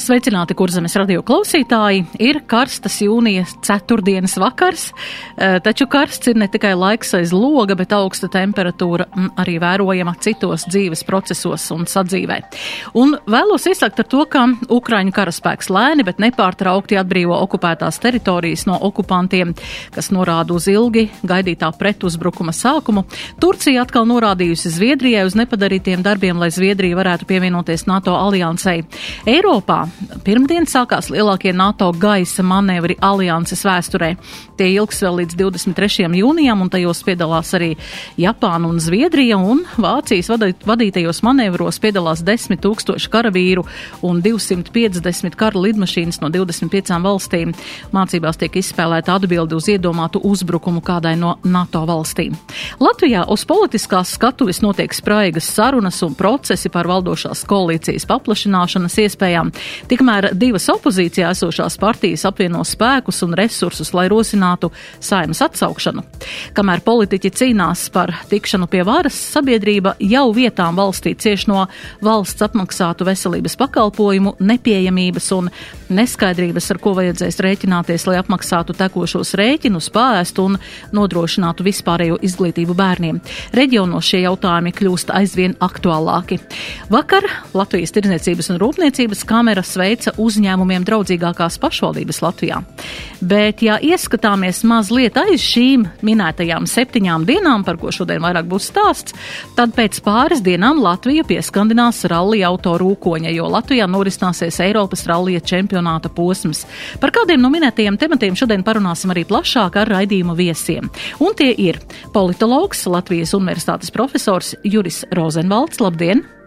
Sveicināti, kurzemes radio klausītāji! Ir karstas jūnijas ceturtdienas vakars, e, taču karsts ir ne tikai laiks aiz loga, bet augsta temperatūra arī vērojama citos dzīves procesos un sadzīvē. Un vēlos izsakt ar to, ka Ukraiņu karaspēks lēni, bet nepārtraukti atbrīvo okupētās teritorijas no okupantiem, kas norāda uz ilgi gaidītā pretuzbrukuma sākumu. Turcija atkal norādījusi Zviedrijai uz nepadarītiem darbiem, lai Zviedrija varētu pievienoties NATO aliansei. Eiropā Pirmdien sākās lielākie NATO gaisa manevri alianses vēsturē. Tie ilgs vēl līdz 23. jūnijam, un tajos piedalās arī Japāna un Zviedrija, un Vācijas vadītajos manevros piedalās 10 tūkstoši karavīru un 250 kara lidmašīnas no 25 valstīm. Mācībās tiek izspēlēta atbildi uz iedomātu uzbrukumu kādai no NATO valstīm. Latvijā uz politiskās skatuves notiek spraigas sarunas un procesi par valdošās koalīcijas paplašināšanas iespējām. Tikmēr divas opozīcijā esošās partijas apvieno spēkus un resursus, lai rosinātu saimas atsaukšanu. Kamēr politiķi cīnās par tikšanu pie varas, sabiedrība jau vietām valstī cieš no valsts apmaksātu veselības pakalpojumu nepieejamības un neskaidrības, ar ko vajadzēs rēķināties, lai apmaksātu tekošos rēķinus, pāēstu un nodrošinātu vispārējo izglītību bērniem. Reģionos šie jautājumi kļūst aizvien aktuālāki. Vakar Latvijas Tirdzniecības un Rūpniecības kamera sveica uzņēmumiem draudzīgākās pašvaldības Latvijā. Bet, ja ieskatāmies mazliet aiz šīm minētajām septiņām dienām, par ko šodien vairāk būs stāsts, tad pēc pāris dienām Latvija pieskandinās rallija auto rūkoņa, jo Latvijā norisināsies Eiropas rallija čempionāta posms. Par kādiem no minētajiem tematiem šodien parunāsim arī plašāk ar raidījuma viesiem. Un tie ir politologs, Latvijas universitātes profesors Juris Rozenvalds. Labdien!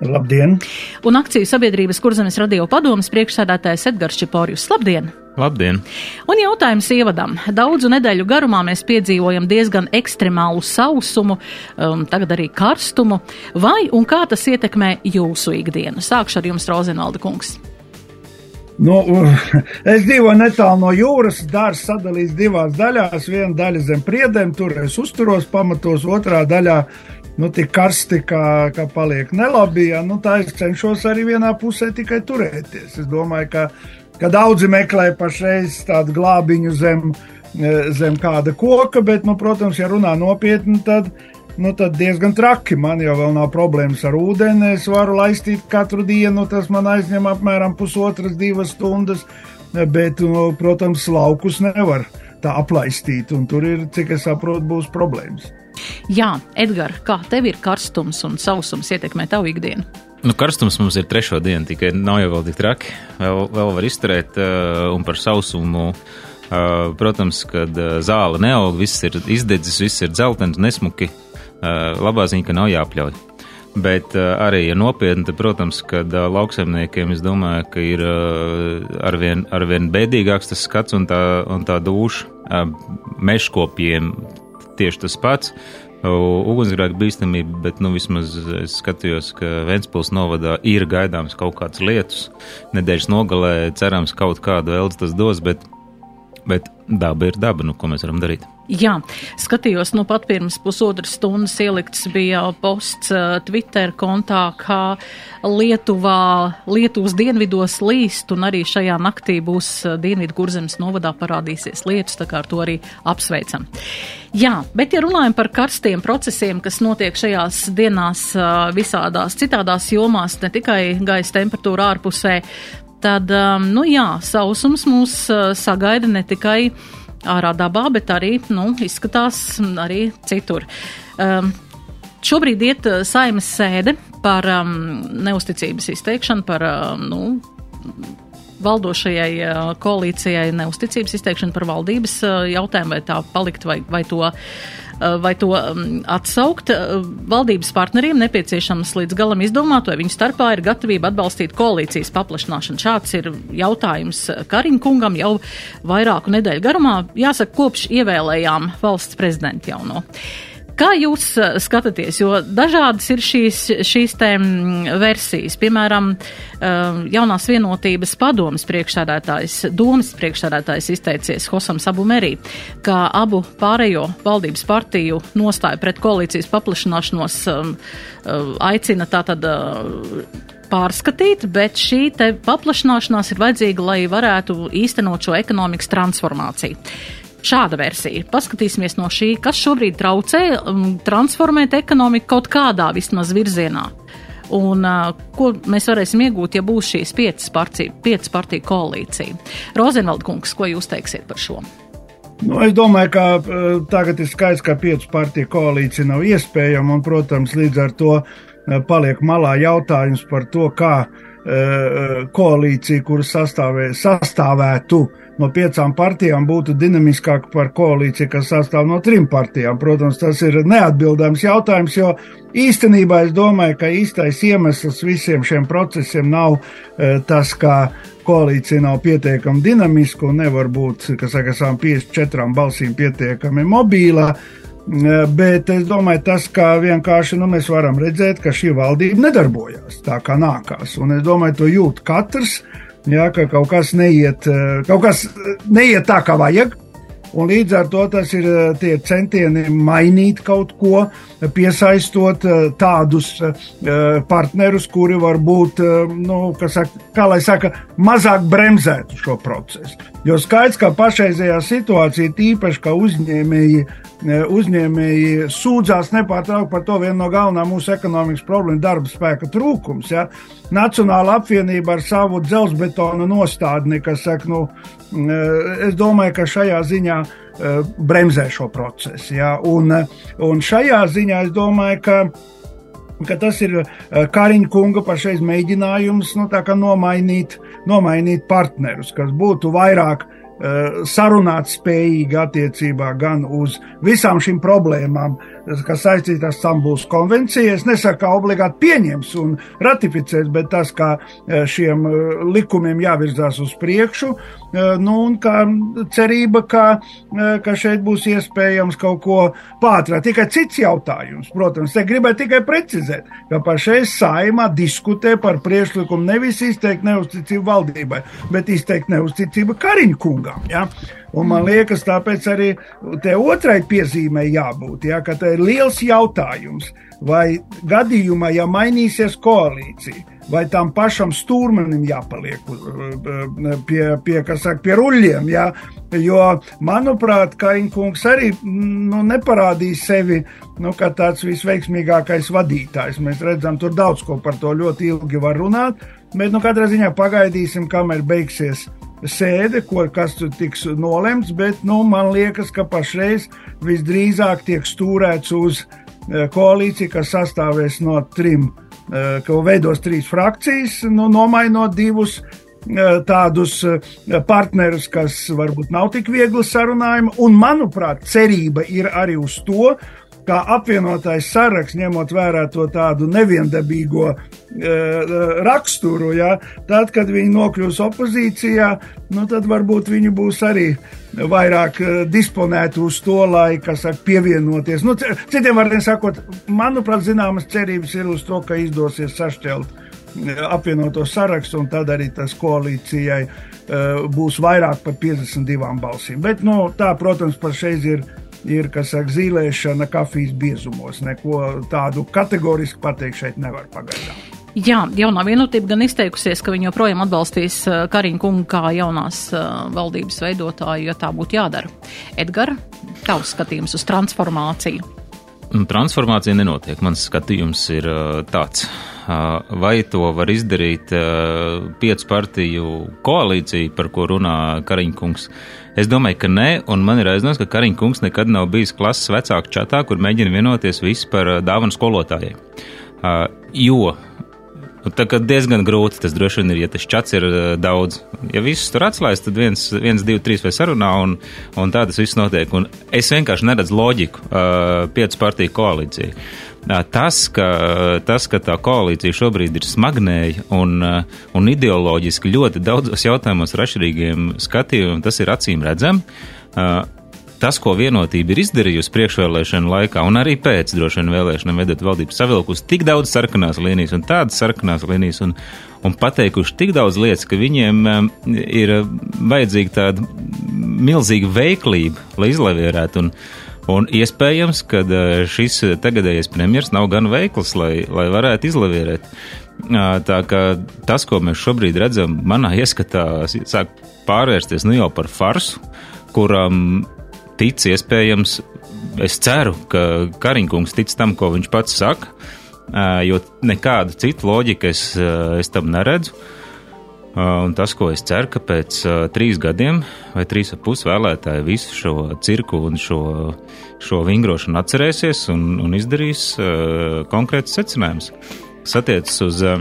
Labdien! Un akciju sabiedrības kurzemes radio padomas priekšsēdētājs Edgars Čiporjus. Labdien! Labdien! Un jautājums ievadam. Daudzu nedēļu garumā mēs piedzīvojam diezgan ekstremālu sausumu, um, tagad arī karstumu. Vai un kā tas ietekmē jūsu ikdienu? Sākšu ar jums, Rozenvalda kungs. Nu, es dzīvoju netālu no jūras. Dārsts sadalīts divās daļās. Viena daļa zem priedēm, tur es uzturos pamatos, otrā daļā nu, tik karsti, kā, kā paliek nelabi. Ja, nu, tā es cenšos arī vienā pusē tikai turēties. Es domāju, ka, ka daudzi meklē pašreiz tādu glābiņu zem, e, zem kāda koka, bet, nu, protams, ja runā nopietni, tad, nu, tad diezgan traki. Man jau nav problēmas ar ūdeni. Es varu laistīt katru dienu, tas man aizņem apmēram pusotras, divas stundas, bet, nu, protams, laukus nevar tā aplaistīt, un tur ir, cik es saprotu, būs problēmas. Jā, Edgars, kā tev ir karstums un sausums ietekmē tavu ikdienu? Nu, karstums mums ir trešo dienu, tikai nav jau vēl tik traki. Vēl, vēl var izturēt, uh, un par sausumu, uh, protams, kad uh, zāle neaug, viss ir izdedzis, viss ir dzeltens, nesmuki. Labā ziņa, ka nav jāpļauj. Bet arī, ja nopietni, tad, protams, kad lauksaimniekiem es domāju, ka ir arvien, arvien bēdīgāks tas skats un tā, un tā duša. Uh, meškopiem tieši tas pats. Ugunsgrēka bīstamība, bet nu, vismaz es skatījos, ka Vēncpils novadā ir gaidāms kaut kāds lietus. Nedēļas nogalē cerams kaut kādu elds tas dos, bet, bet daba ir daba, nu ko mēs varam darīt. Jā, skatījos, nu pat pirms pusotras stundas ielikts bija posts uh, Twitter kontā, kā Lietuvā, Lietuvas dienvidos līst, un arī šajā naktī būs uh, dienvidu kurzemes novadā parādīsies lietus, tā kā ar to arī apsveicam. Jā, bet ja runājam par karstiem procesiem, kas notiek šajās dienās uh, visādās citādās jomās, ne tikai gaisa temperatūra ārpusē, tad, um, nu jā, sausums mūs sagaida ne tikai ārā dabā, bet arī, nu, izskatās arī citur. Um, šobrīd iet uh, saimas sēde par um, neusticības izteikšanu, par, um, nu, valdošajai uh, koalīcijai neusticības izteikšanu par valdības uh, jautājumu, vai tā palikt vai, vai to Eh, vai to mm, atsaukt. Eh, valdības partneriem nepieciešams līdz galam izdomāt, vai viņu starpā ir gatavība atbalstīt koalīcijas paplašināšanu. Šāds ir jautājums Karim kungam jau vairāku nedēļu garumā, jāsaka, kopš ievēlējām valsts prezidentu jauno. Kā jūs uh, skatāties, jo dažādas ir šīs, šīs te versijas, piemēram, uh, jaunās vienotības padomas priekšsādātājs, domas priekšsādātājs izteicies Hosam Sabumerī, ka abu pārējo valdības partiju nostāju pret koalīcijas paplašināšanos um, uh, aicina tātad pārskatīt, bet šī te paplašināšanās ir vajadzīga, lai varētu īstenot šo ekonomikas transformāciju. Šāda versija. Paskatīsimies no šī, kas šobrīd traucē um, transformēt ekonomiku kaut kādā vismaz virzienā. Un uh, ko mēs varēsim iegūt, ja būs šīs piecas partiju, piecas partiju koalīcija? Rozenvald kungs, ko jūs teiksiet par šo? Nu, es domāju, ka uh, tagad ir skaidrs, ka piecu partiju koalīcija nav iespējama, un, protams, līdz ar to uh, paliek malā jautājums par to, kā uh, koalīcija, kuru sastāvē, sastāvētu no piecām partijām būtu dinamiskāka par koalīciju, kas sastāv no trim partijām. Protams, tas ir neatbildams jautājums, jo īstenībā es domāju, ka īstais iemesls visiem šiem procesiem nav e, tas, ka koalīcija nav pietiekami dinamiska un nevar būt, kas saka, 54 balsīm pietiekami mobīlā. E, bet es domāju, tas, ka vienkārši nu, mēs varam redzēt, ka šī valdība nedarbojas tā, kā nākās. Un es domāju, to jūt katrs. Uh, ja, ka kaut kas neiet, eh, kaut kas neiet tā, kā vajag. Un līdz ar to tas ir eh, tie centieni mainīt kaut ko, piesaistot eh, tādus partnerus, kuri varbūt, nu, saka, kā lai saka, mazāk bremzētu šo procesu. Jo skaidrs, ka pašreizējā situācija, tīpaši, ka uzņēmēji uzņēmēji sūdzās nepārtraukti par to vienu no galvenām mūsu ekonomikas problēmu - darba spēka trūkums. Ja? Nacionāla apvienība ar savu dzelzbetona nostādni, kas saka, nu, es domāju, ka šajā ziņā bremzē šo procesu. Ja? Un, un šajā ziņā es domāju, ka ka tas ir Kariņa kunga pašreiz mēģinājums nu, nomainīt, nomainīt partnerus, kas būtu vairāk uh, sarunāt spējīgi attiecībā gan uz visām šīm problēmām, kas saistītas ar Stambuls konvenciju. Es nesaku, ka obligāti pieņems un ratificēs, bet tas, kā eh, šiem eh, likumiem jāvirzās uz priekšu, nu, un kā cerība, ka, ka šeit būs iespējams kaut ko pātrāt. Tikai cits jautājums, protams, te gribētu tikai precizēt, ka pašais saimā diskutē par priekšlikumu nevis izteikt neusticību valdībai, bet izteikt neusticību Kariņu kungam. Ja? Un man liekas, tāpēc arī te otrai piezīmei jābūt, ja, ka tā ir liels jautājums, vai gadījumā, ja mainīsies koalīcija, vai tam pašam stūrmenim jāpaliek uh, pie, pie, saka, pie ruļļiem, ja, jo, manuprāt, Kainkungs arī nu, neparādīja sevi nu, kā tāds visveiksmīgākais vadītājs. Mēs redzam, tur daudz ko par to ļoti ilgi var runāt, bet nu, katrā ziņā pagaidīsim, kamēr beigsies sēde, ko, kas tur tiks nolemts, bet nu, man liekas, ka pašreiz visdrīzāk tiek stūrēts uz eh, koalīciju, kas sastāvēs no trim, eh, ka veidos trīs frakcijas, nu, nomainot divus eh, tādus partnerus, kas varbūt nav tik viegli sarunājumi, un manuprāt, cerība ir arī uz to, kā apvienotais saraksts, ņemot vērā to tādu neviendabīgo e, raksturu, ja, tad, kad viņi nokļūs opozīcijā, nu, tad varbūt viņi būs arī vairāk e, disponēti uz to, lai, saka, pievienoties. Nu, citiem vārdiem sakot, manuprāt, zināmas cerības ir uz to, ka izdosies sašķelt apvienoto sarakstu, un tad arī tas koalīcijai būs vairāk par 52 balsīm. Bet, nu, tā, protams, par šeit ir ir saka, zīlēšana kafijas biezumos. Neko tādu kategorisku pateikt šeit nevar pagaidām. Jā, jaunā vienotība gan izteikusies, ka viņi joprojām atbalstīs uh, Karina kungu kā jaunās uh, valdības veidotāju, ja tā būtu jādara. Edgar, tavs skatījums uz transformāciju? Nu, transformācija nenotiek. Mans skatījums ir uh, tāds. Vai to var izdarīt piecu partiju koalīcija, par ko runā Kariņkungs? Es domāju, ka nē, un man ir aizdoms, ka Kariņš kungs nekad nav bijis klases vecāku čatā, kur mēģina vienoties visi par dāvanu skolotājiem. Uh, jo Nu, tā diezgan grūti tas droši vien ir, ja tas čats ir uh, daudz. Ja visus tur atslēdz, tad viens, viens divi, trīs vai sarunā, un, un tā tas viss notiek. Un es vienkārši neredzu loģiku uh, piecu partiju koalīcijai. Tas ka, tas, ka tā koalīcija šobrīd ir smagnēja un, un ideoloģiski ļoti daudzos jautājumos ar atšķirīgiem skatījumiem, tas ir acīm redzami. tas, ko vienotība ir izdarījusi priekšvēlēšanu laikā, un arī pēc droši vien vēlēšanām vedot valdību savilkus tik daudz sarkanās līnijas un tādas sarkanās līnijas, un, un pateikuši tik daudz lietas, ka viņiem ir vajadzīga tāda milzīga veiklība, lai izlavierētu. Un, Un iespējams, ka šis tagadējais premjers nav gan veikls, lai, lai varētu izlavierēt. Tā kā tas, ko mēs šobrīd redzam, manā ieskatā sāk pārvērsties nu jau par farsu, kuram tic iespējams, es ceru, ka Kariņkungs tic tam, ko viņš pats saka, jo nekādu citu loģiku es, es tam neredzu. Un tas, ko es ceru, ka pēc uh, trīs gadiem vai trīs ap pus vēlētāji visu šo cirku un šo, šo vingrošanu atcerēsies un, un izdarīs uh, konkrētus secinājumus. Kas attiecas uz uh,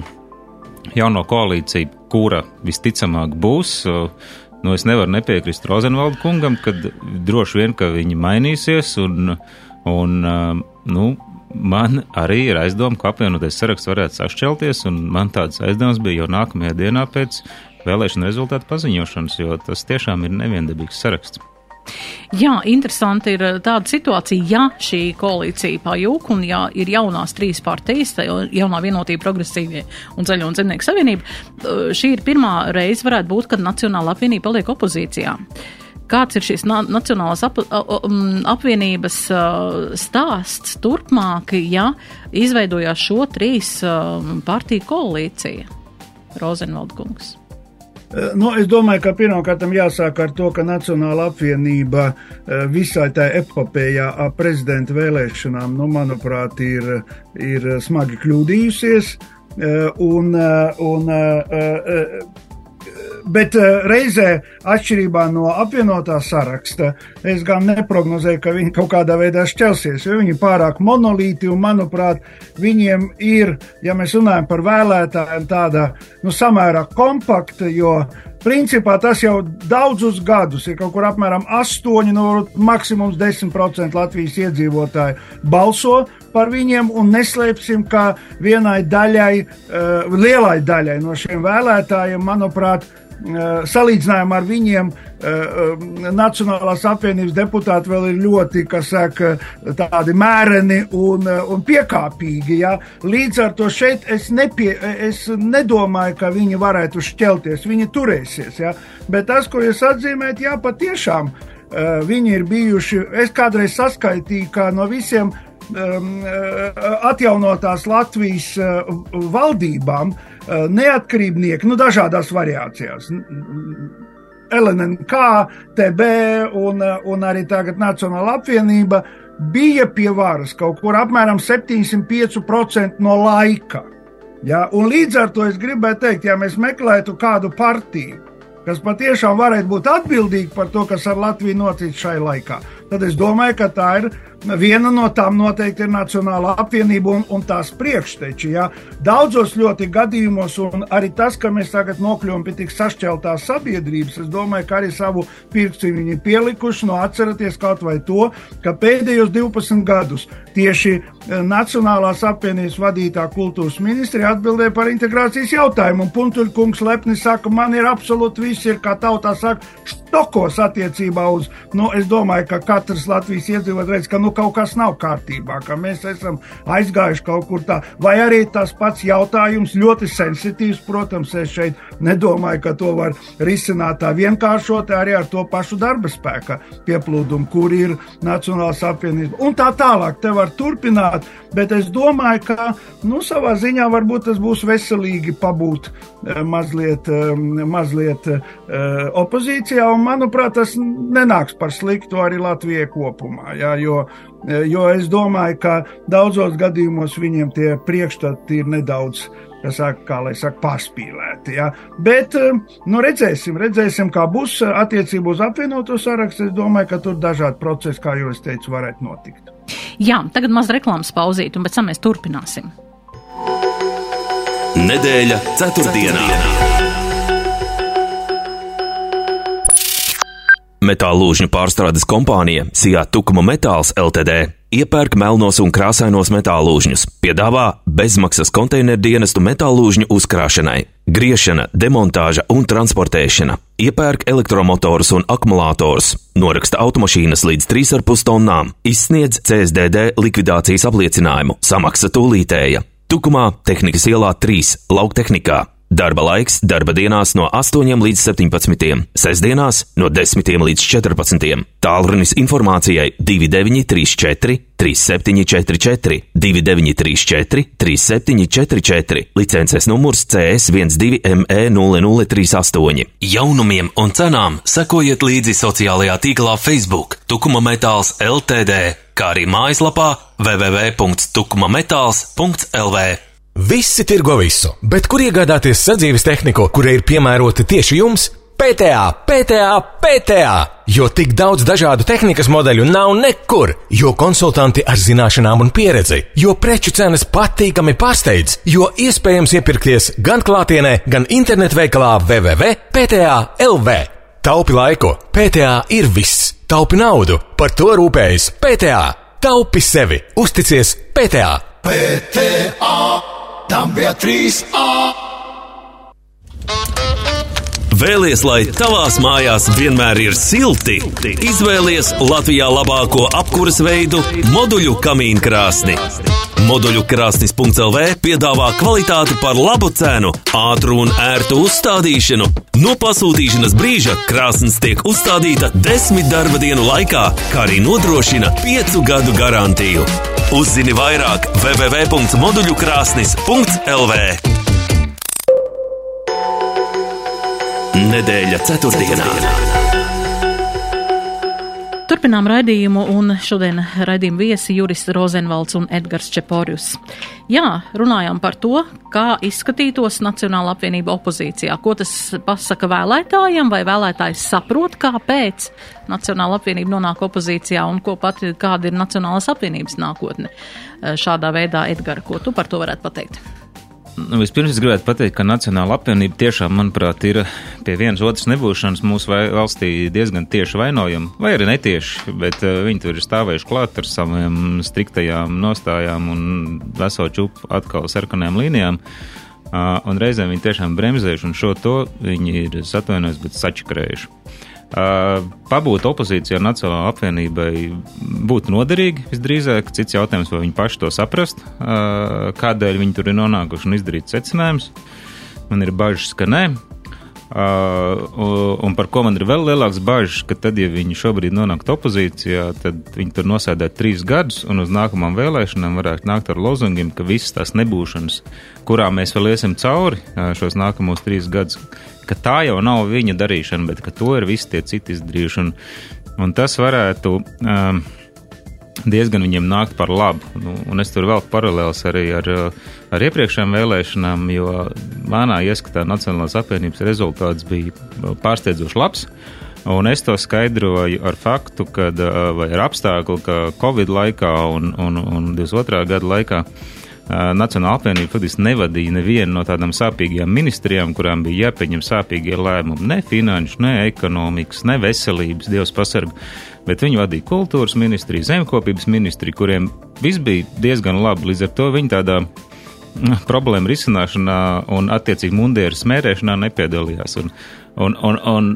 jauno koalīciju, kura visticamāk būs, uh, nu es nevaru nepiekrist Rozenvaldu kungam, kad droši vien, ka viņi mainīsies un, un uh, nu, man arī ir aizdoma, ka apvienotais saraksts varētu sašķelties, un man tāds aizdoms bija jau nākamajā dienā pēc vēlēšana rezultātu paziņošanas, jo tas tiešām ir neviendabīgs saraksts. Jā, interesanti ir tāda situācija, ja šī koalīcija pajūk un ja ir jaunās trīs partijas, jaunā vienotība progresīvie un zaļo un zemnieku savienība, šī ir pirmā reize varētu būt, kad Nacionāla apvienība paliek opozīcijā. Uh, kāds ir šīs Nacionālās ap, apvienības stāsts turpmāk, ja izveidojās šo trīs partiju koalīcija? Rozenvaldkungs. Nu, es domāju, ka pirmkārt jāsāk ar to, ka Nacionāla apvienība visai tā epopējā ap prezidenta vēlēšanām, nu, manuprāt, ir, ir smagi kļūdījusies. Un, un, Bet uh, reizē, atšķirībā no apvienotā saraksta, es gan neprognozēju, ka viņi kaut kādā veidā šķelsies, jo viņi ir pārāk monolīti un, manuprāt, viņiem ir, ja mēs runājam par vēlētājiem, tāda nu, samērā kompakta, jo Principā tas jau daudzus gadus ir kaut kur apmēram 8, no maksimums 10% Latvijas iedzīvotāji balso par viņiem, un neslēpsim, ka vienai daļai, uh, lielai daļai no šiem vēlētājiem, manuprāt, Eh, salīdzinājumā ar viņiem eh, eh, Nacionālās apvienības deputāti vēl ir ļoti, saka, tādi mēreni un, un piekāpīgi. Ja? Līdz ar to šeit es, nepie, es nedomāju, ka viņi varētu šķelties, viņi turēsies. Ja? Bet tas, ko jūs atzīmējat, jā, patiešām viņi ir bijuši, es kādreiz saskaitīju, ka no visiem um, atjaunotās Latvijas valdībām Eh, neatkarībnieki, nu, dažādās variācijās. LNK, TB un, un arī tagad Nacionāla apvienība bija pie varas kaut kur apmēram 75% no laika. Ja? Un līdz ar to es gribēju teikt, ja mēs meklētu kādu partiju, kas patiešām varētu būt atbildīga par to, kas ar Latviju notic šai laikā, tad es domāju, ka tā ir Viena no tām noteikti ir Nacionālā apvienība un, un tās priekšteči. Ja? Daudzos ļoti gadījumos, un arī tas, ka mēs tagad nokļuvām pie tik sašķeltās sabiedrības, es domāju, ka arī savu pirksti viņi pielikuši. No atcerieties kaut vai to, ka pēdējos 12 gadus tieši eh, Nacionālās apvienības vadītā kultūras ministrija atbildēja par integrācijas jautājumu. Un Puntuļkungs lepni saka, man ir absolūti viss, ir kā tautā saka, štokos attiecībā uz, nu, es domāju, ka katrs Latvijas iedzīvotājs ka, nu, kaut kas nav kārtībā, ka mēs esam aizgājuši kaut kur tā. Vai arī tas pats jautājums ļoti sensitīvs, protams, es šeit nedomāju, ka to var risināt tā vienkāršot arī ar to pašu darba spēka pieplūdumu, kur ir Nacionālās apvienības. Un tā tālāk, te var turpināt, bet es domāju, ka, nu, savā ziņā varbūt tas būs veselīgi pabūt eh, mazliet, eh, mazliet eh, opozīcijā, un manuprāt, tas nenāks par sliktu arī Latvijai kopumā, jā, jo Jo es domāju, ka daudzos gadījumos viņiem tie priekšstati ir nedaudz, saka, kā lai saka, pārspīlēti. Ja? Bet, nu, redzēsim, redzēsim, kā būs attiecībā uz apvienoto sarakstu. Es domāju, ka tur dažādi procesi, kā jau es teicu, varētu notikt. Jā, tagad maz reklāmas pauzīt, un pēc tam mēs turpināsim. Nedēļa ceturtdienā. ceturtdienā. Metālūžņu pārstrādes kompānija Sijā Tukuma Metāls Ltd iepērk melnos un krāsainos metālūžņus, piedāvā bezmaksas konteineru dienestu metālūžņu uzkrāšanai, griešana, demontāža un transportēšana, iepērk elektromotorus un akumulātorus, noraksta automašīnas līdz 3,5 tonnām, izsniedz CSDD likvidācijas apliecinājumu, samaksa tūlītēja. Tukumā, Tehnikas ielā 3, Lauktehnikā. Darba laiks darba dienās no 8 līdz 17, sestdienās no 10 līdz 14. Tālrunis informācijai 2934, 3744, 2934, 3744, licences numurs CS12ME0038. Jaunumiem un cenām sekojiet līdzi sociālajā tīklā Facebook Tukuma Metāls LTD, kā arī mājaslapā www.tukumametāls.lv. Visi tirgo visu, bet kur iegādāties sadzīves tehniku, kurai ir piemērota tieši jums? PTA, PTA, PTA! Jo tik daudz dažādu tehnikas modeļu nav nekur, jo konsultanti ar zināšanām un pieredzi, jo preču cenas patīkami pārsteidz, jo iespējams iepirkties gan klātienē, gan internetu veikalā www.pta.lv. Taupi laiku, PTA ir viss, taupi naudu, par to rūpējas PTA. Taupi sevi, uzticies PTA! PTA, tam bija trīs A. Vēlies, lai tavās mājās vienmēr ir silti? Izvēlies Latvijā labāko apkuras veidu - moduļu kamīnu krāsni. Moduļu krāsnis.lv piedāvā kvalitāti par labu cenu, ātru un ērtu uzstādīšanu. No pasūtīšanas brīža krāsnes tiek uzstādīta desmit darba dienu laikā, kā arī nodrošina piecu gadu garantiju. Uzzini vairāk www.moduļukrāsnis.lv. Nedēļa ceturtdienā. Turpinām raidījumu, un šodien raidījuma viesi Juris Rozenvalds un Edgars Čeporjus. Jā, runājām par to, kā izskatītos Nacionāla apvienība opozīcijā. Ko tas pasaka vēlētājiem, vai vēlētājs saprot, kāpēc Nacionāla apvienība nonāk opozīcijā, un ko pat, kāda ir Nacionālas apvienības nākotne. Šādā veidā, Edgara, ko tu par to varētu pateikt? Nu, vispirms es gribētu pateikt, ka Nacionāla apvienība tiešām, manuprāt, ir pie vienas otras nebūšanas mūsu valstī diezgan tieši vainojama, vai arī netieši, bet uh, viņi tur ir stāvējuši klāt ar saviem striktajām nostājām un veselu čupu atkal sarkanajām līnijām. Uh, un reizēm viņi tiešām bremzējuši, un šo to viņi ir atvainojuši, bet sačakrējuši. Pabūt opozīcijā Nacionālajai apvienībai būtu noderīgi visdrīzāk. Cits jautājums, vai viņi paši to saprast, kādēļ viņi tur ir nonākuši un izdarīt secinājumus. Man ir bažas, ka nē. Uh, un par ko man ir vēl lielāks bažas, ka tad, ja viņi šobrīd nonāktu opozīcijā, tad viņi tur nosēdētu trīs gadus, un uz nākamām vēlēšanām varētu nākt ar lozungiem, ka visas tās nebūšanas, kurām mēs vēl iesim cauri šos nākamos trīs gadus, ka tā jau nav viņa darīšana, bet ka to ir visi tie citi izdarījuši. Un, un tas varētu. Um, diezgan viņiem nākt par labu. Nu, un es tur vēl paralēls arī ar, ar iepriekšējām vēlēšanām, jo manā ieskatā Nacionālās apvienības rezultāts bija pārsteidzoši labs. Un es to skaidroju ar faktu, ka, vai ar apstākli, ka Covid laikā un, un, un 22. gada laikā Nacionāla apvienība faktiski nevadīja nevienu no tādām sāpīgajām ministrijām, kurām bija jāpieņem sāpīgie lēmumi. Ne finanšu, ne ekonomikas, ne veselības, Dievs pasarg bet viņi vadīja kultūras ministriju, zemkopības ministriju, kuriem viss bija diezgan labi. Līdz ar to viņi tādā mm, problēma risināšanā un attiecīgi mundieru smērēšanā nepiedalījās. Un, un, un, un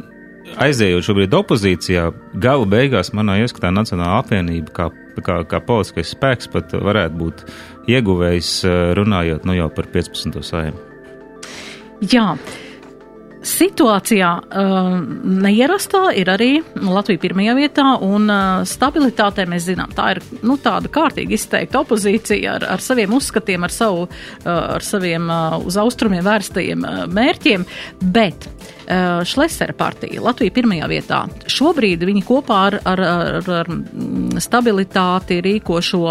aizējot šobrīd opozīcijā, gala beigās manā ieskatā Nacionāla apvienība kā, kā, kā politiskais spēks pat varētu būt ieguvējis runājot nu jau par 15. sājumu. Jā, Situācijā uh, neierastā ir arī Latvija pirmajā vietā, un uh, stabilitātē mēs zinām, tā ir nu, tāda kārtīgi izteikta opozīcija ar, ar saviem uzskatiem, ar, savu, uh, ar saviem uh, uz austrumiem vērstajiem uh, mērķiem, bet uh, Šlesera partija Latvija pirmajā vietā. Šobrīd viņi kopā ar, ar, ar, ar stabilitāti rīko šo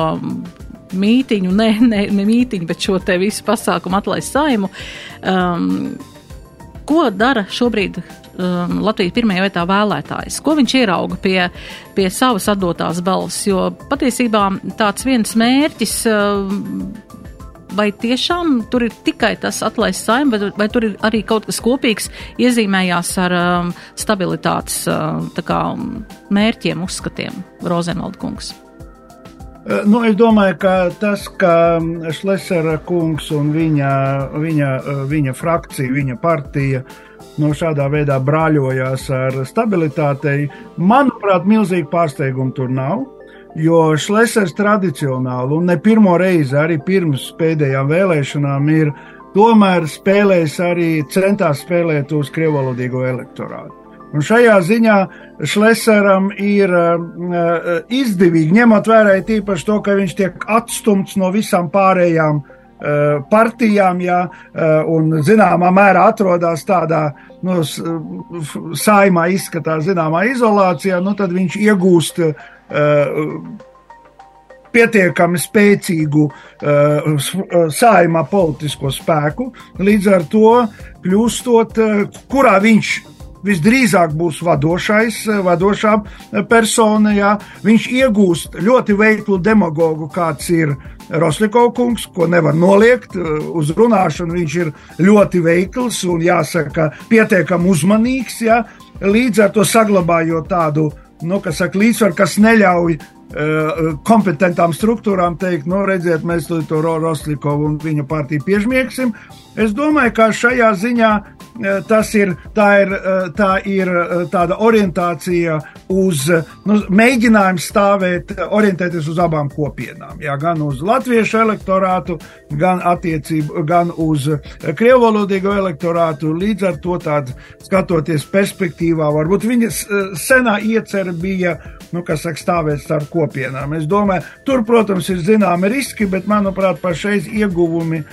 mītiņu, ne, ne, ne mītiņu, bet šo te visu pasākumu atlaist saimu. Um, Ko dara šobrīd um, Latvijas pirmajā vietā vēlētājs? Ko viņš ierauga pie, pie savas atdotās balss? Jo patiesībā tāds viens mērķis. Um, vai tiešām tur ir tikai tas atlaists saim, vai, vai tur ir arī kaut kas kopīgs iezīmējās ar um, stabilitātes uh, kā, mērķiem, uzskatiem, Rozenvalda kungs? Nu, es domāju, ka tas, ka Šlesera kungs un viņa, viņa, viņa frakcija, viņa partija no šādā veidā brāļojās ar stabilitātei, manuprāt, milzīgi pārsteigumu tur nav. Jo Šlesers tradicionāli un ne pirmo reizi arī pirms pēdējām vēlēšanām ir tomēr spēlējis arī centās spēlēt uz krievalodīgo elektorātu. Un šajā ziņā Šleseram ir uh, izdevīgi, ņemot vērā tīpaši to, ka viņš tiek atstumts no visām pārējām uh, partijām, jā, uh, un zināmā mērā atrodas tādā nu, saimā, izskatās zināmā izolācijā, nu, tad viņš iegūst pietiekami spēcīgu uh, saimā politisko spēku, līdz ar to kļūstot, uh, kurā viņš visdrīzāk būs vadošais, vadošā persona. Jā. Viņš iegūst ļoti veiklu demagogu, kāds ir Roslikovs kungs, ko nevar noliegt. Uz runāšanu viņš ir ļoti veikls un, jāsaka, pietiekami uzmanīgs. Jā. Līdz ar to saglabājot tādu nu, saka, līdzsvaru, kas neļauj kompetentām struktūrām teikt, nu, redziet, mēs to, to Roslikovu un viņa partiju piežmiegsim. Es domāju, ka šajā ziņā Eh, tas ir, tā ir, eh, tā ir eh, tāda orientācija uz, nu, mēģinājums stāvēt, orientēties uz abām kopienām. Jā, gan uz latviešu elektorātu, gan, gan uz krievalodīgo elektorātu. Līdz ar to tādu skatoties perspektīvā, varbūt viņas senā iecerē bija, nu, kas saka, stāvēt starp kopienām. Es domāju, tur, protams, ir zināmi riski, bet, manuprāt, pašreiz ieguvumi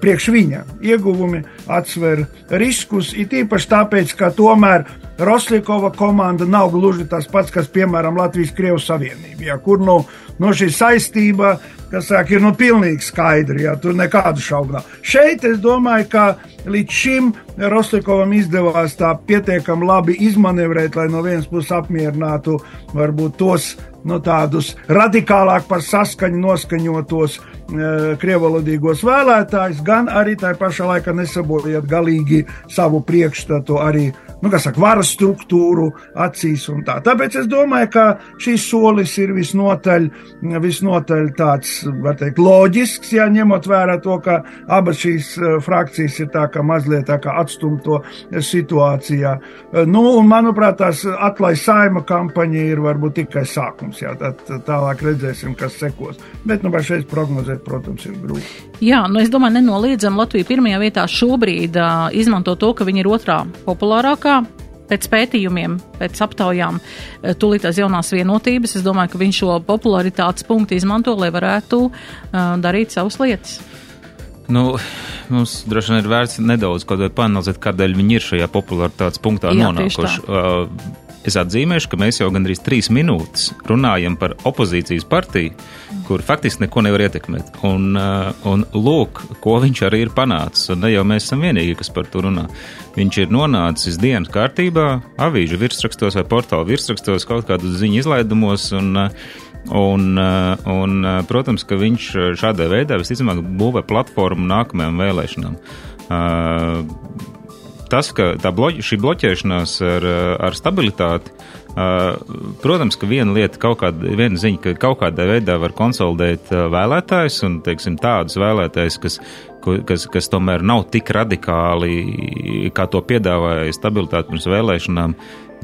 priekš viņa ieguvumi atsver riskus, it īpaši tāpēc, ka tomēr Roslikova komanda nav gluži tas pats, kas, piemēram, Latvijas-Krievijas Savienība, ja, kur nu, no šī saistība, sāk, ir nu, pilnīgi skaidra, ja tur nekādu šaubu nav. Šeit es domāju, ka līdz šim Roslikovam izdevās tā pietiekami labi izmanevrēt, lai no vienas puses apmierinātu varbūt tos nu, tādus radikālāk par saskaņu noskaņotos krievalodīgos vēlētājus, gan arī tā pašā laikā nesabojot galīgi savu priekšstatu arī nu, saka, varas struktūru acīs tā. Tāpēc es domāju, ka šīs solis ir visnotaļ, visnotaļ tāds, teikt, loģisks, ja ņemot vērā to, ka abas šīs e, frakcijas ir tā kā mazliet tā kā atstumto situācijā. E, nu, un, manuprāt, tās atlaist saima kampaņa ir varbūt tikai sākums, jā, tad tālāk redzēsim, kas sekos. Bet, nu, šeit prognozēt, protams, ir grūti. Jā, nu, es domāju, nenoliedzam Latviju pirmajā vietā šobrīd uh, izmanto to, ka viņi ir otrā populārākā. Pēc pētījumiem, pēc aptaujām, tūlītās jaunās vienotības, es domāju, ka viņš šo popularitātes punktu izmanto, lai varētu uh, darīt savas lietas. Nu, mums droši vien ir vērts nedaudz panalizēt, kādēļ viņi ir šajā popularitātes punktā Jā, nonākuši. Uh, Es atzīmēšu, ka mēs jau gandrīz trīs minūtes runājam par opozīcijas partiju, kur faktiski neko nevar ietekmēt. Un, uh, un lūk, ko viņš arī ir panācis. Un ne jau mēs esam vienīgie, kas par to runā. Viņš ir nonācis dienas kārtībā, avīžu virsrakstos vai portālu virsrakstos, kaut kādu ziņu izlaidumos. Un, uh, Un, uh, un, protams, ka viņš šādā veidā visticamāk būvē platformu nākamajām vēlēšanām tas, ka bloķ, šī bloķēšanās ar, ar stabilitāti, protams, ka viena lieta, kaut kāda, viena ziņa, ka kaut kādā veidā var konsolidēt vēlētājus un, teiksim, tādus vēlētājus, kas, kas, kas tomēr nav tik radikāli, kā to piedāvāja stabilitāte pirms vēlēšanām,